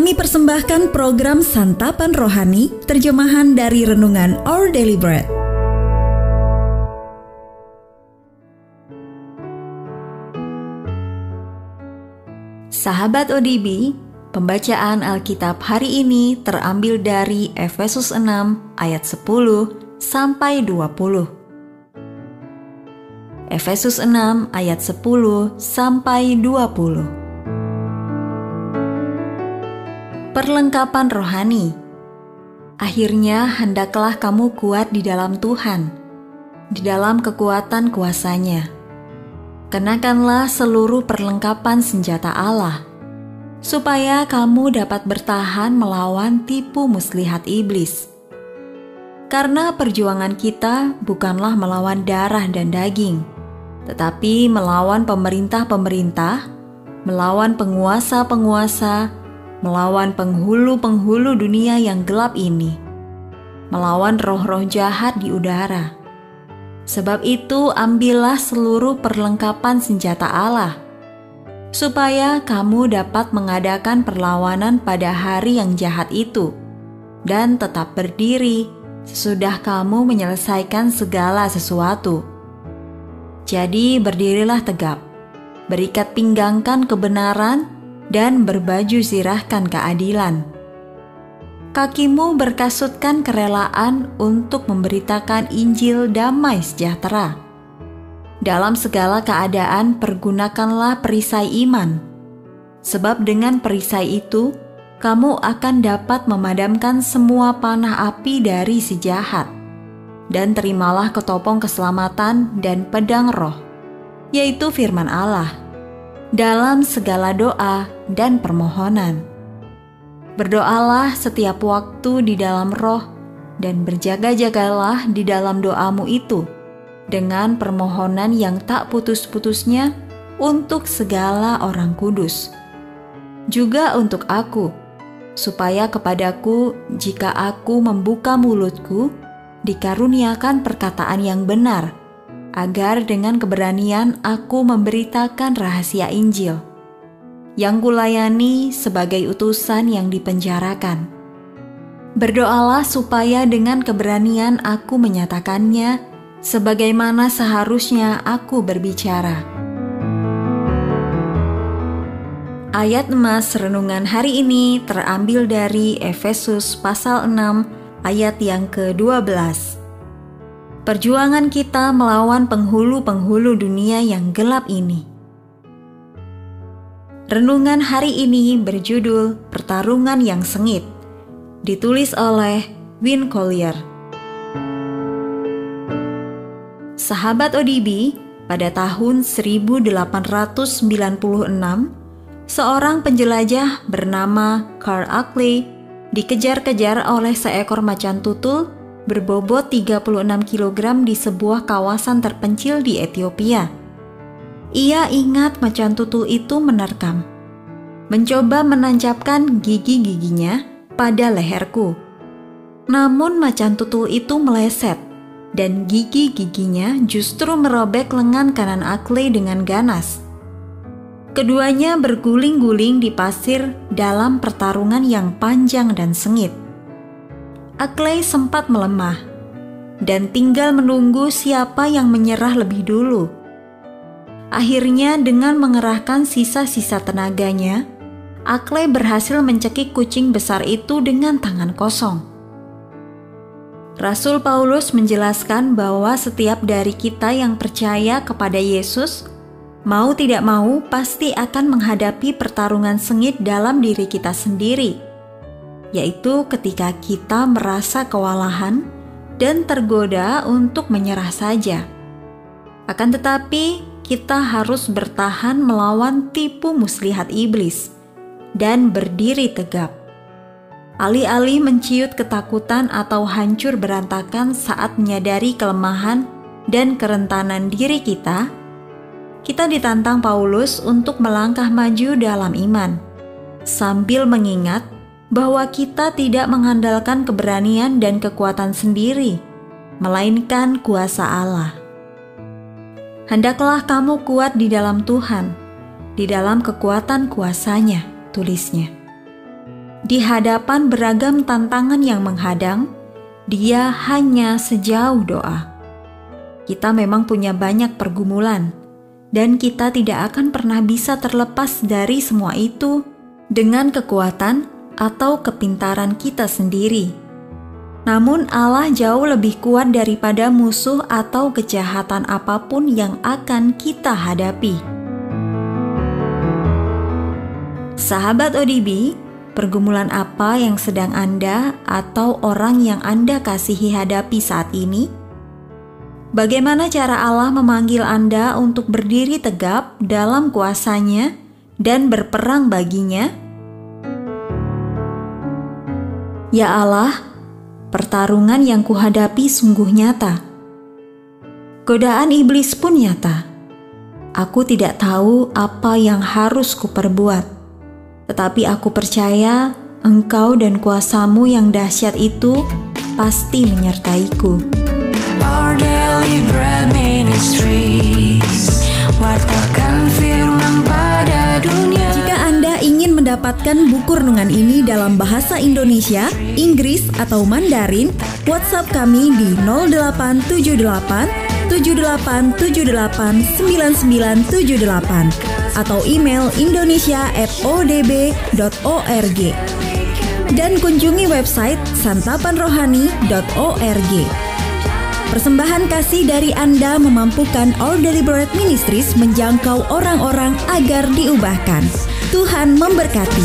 Kami persembahkan program Santapan Rohani, terjemahan dari Renungan Our Daily Bread. Sahabat ODB, pembacaan Alkitab hari ini terambil dari Efesus 6 ayat 10 sampai 20. Efesus 6 ayat 10 sampai 20. Perlengkapan rohani. Akhirnya hendaklah kamu kuat di dalam Tuhan, di dalam kekuatan kuasanya. Kenakanlah seluruh perlengkapan senjata Allah, supaya kamu dapat bertahan melawan tipu muslihat iblis. Karena perjuangan kita bukanlah melawan darah dan daging, tetapi melawan pemerintah-pemerintah, melawan penguasa-penguasa, melawan penghulu-penghulu dunia yang gelap ini, melawan roh-roh jahat di udara. Sebab itu, ambillah seluruh perlengkapan senjata Allah, supaya kamu dapat mengadakan perlawanan pada hari yang jahat itu, dan tetap berdiri sesudah kamu menyelesaikan segala sesuatu. Jadi, berdirilah tegap, berikat pinggangkan kebenaran dan berbaju sirahkan keadilan. Kakimu berkasutkan kerelaan untuk memberitakan Injil damai sejahtera. Dalam segala keadaan pergunakanlah perisai iman, sebab dengan perisai itu kamu akan dapat memadamkan semua panah api dari si jahat. Dan terimalah ketopong keselamatan dan pedang roh, yaitu firman Allah dalam segala doa dan permohonan. Berdoalah setiap waktu di dalam roh dan berjaga-jagalah di dalam doamu itu dengan permohonan yang tak putus-putusnya untuk segala orang kudus. Juga untuk aku, supaya kepadaku jika aku membuka mulutku, dikaruniakan perkataan yang benar, agar dengan keberanian aku memberitakan rahasia Injil yang kulayani sebagai utusan yang dipenjarakan. Berdoalah supaya dengan keberanian aku menyatakannya sebagaimana seharusnya aku berbicara. Ayat emas renungan hari ini terambil dari Efesus pasal 6 ayat yang ke-12. Perjuangan kita melawan penghulu-penghulu dunia yang gelap ini. Renungan hari ini berjudul Pertarungan yang Sengit, ditulis oleh Win Collier. Sahabat ODB, pada tahun 1896, seorang penjelajah bernama Carl Ackley dikejar-kejar oleh seekor macan tutul berbobot 36 kg di sebuah kawasan terpencil di Ethiopia. Ia ingat macan tutul itu menerkam, mencoba menancapkan gigi-giginya pada leherku. Namun macan tutul itu meleset dan gigi-giginya justru merobek lengan kanan Akley dengan ganas. Keduanya berguling-guling di pasir dalam pertarungan yang panjang dan sengit. Akley sempat melemah dan tinggal menunggu siapa yang menyerah lebih dulu. Akhirnya dengan mengerahkan sisa-sisa tenaganya, Akley berhasil mencekik kucing besar itu dengan tangan kosong. Rasul Paulus menjelaskan bahwa setiap dari kita yang percaya kepada Yesus, mau tidak mau pasti akan menghadapi pertarungan sengit dalam diri kita sendiri yaitu ketika kita merasa kewalahan dan tergoda untuk menyerah saja. Akan tetapi, kita harus bertahan melawan tipu muslihat iblis dan berdiri tegap. Alih-alih menciut ketakutan atau hancur berantakan saat menyadari kelemahan dan kerentanan diri kita, kita ditantang Paulus untuk melangkah maju dalam iman, sambil mengingat bahwa kita tidak mengandalkan keberanian dan kekuatan sendiri, melainkan kuasa Allah. Hendaklah kamu kuat di dalam Tuhan, di dalam kekuatan kuasanya, tulisnya. di hadapan beragam tantangan yang menghadang, dia hanya sejauh doa. Kita memang punya banyak pergumulan, dan kita tidak akan pernah bisa terlepas dari semua itu dengan kekuatan atau kepintaran kita sendiri. Namun, Allah jauh lebih kuat daripada musuh atau kejahatan apa pun yang akan kita hadapi. Sahabat ODB, pergumulan apa yang sedang Anda atau orang yang Anda kasihi hadapi saat ini? Bagaimana cara Allah memanggil Anda untuk berdiri tegap dalam kuasanya dan berperang baginya? Ya Allah, pertarungan yang kuhadapi sungguh nyata. Godaan iblis pun nyata. Aku tidak tahu apa yang harus kuperbuat tetapi aku percaya engkau dan kuasamu yang dahsyat itu pasti menyertaiku. Our mendapatkan buku renungan ini dalam bahasa Indonesia, Inggris, atau Mandarin, WhatsApp kami di 0878 78789978 atau email indonesia@odb.org dan kunjungi website santapanrohani.org. Persembahan kasih dari Anda memampukan All Deliberate Ministries menjangkau orang-orang agar diubahkan. Tuhan memberkati.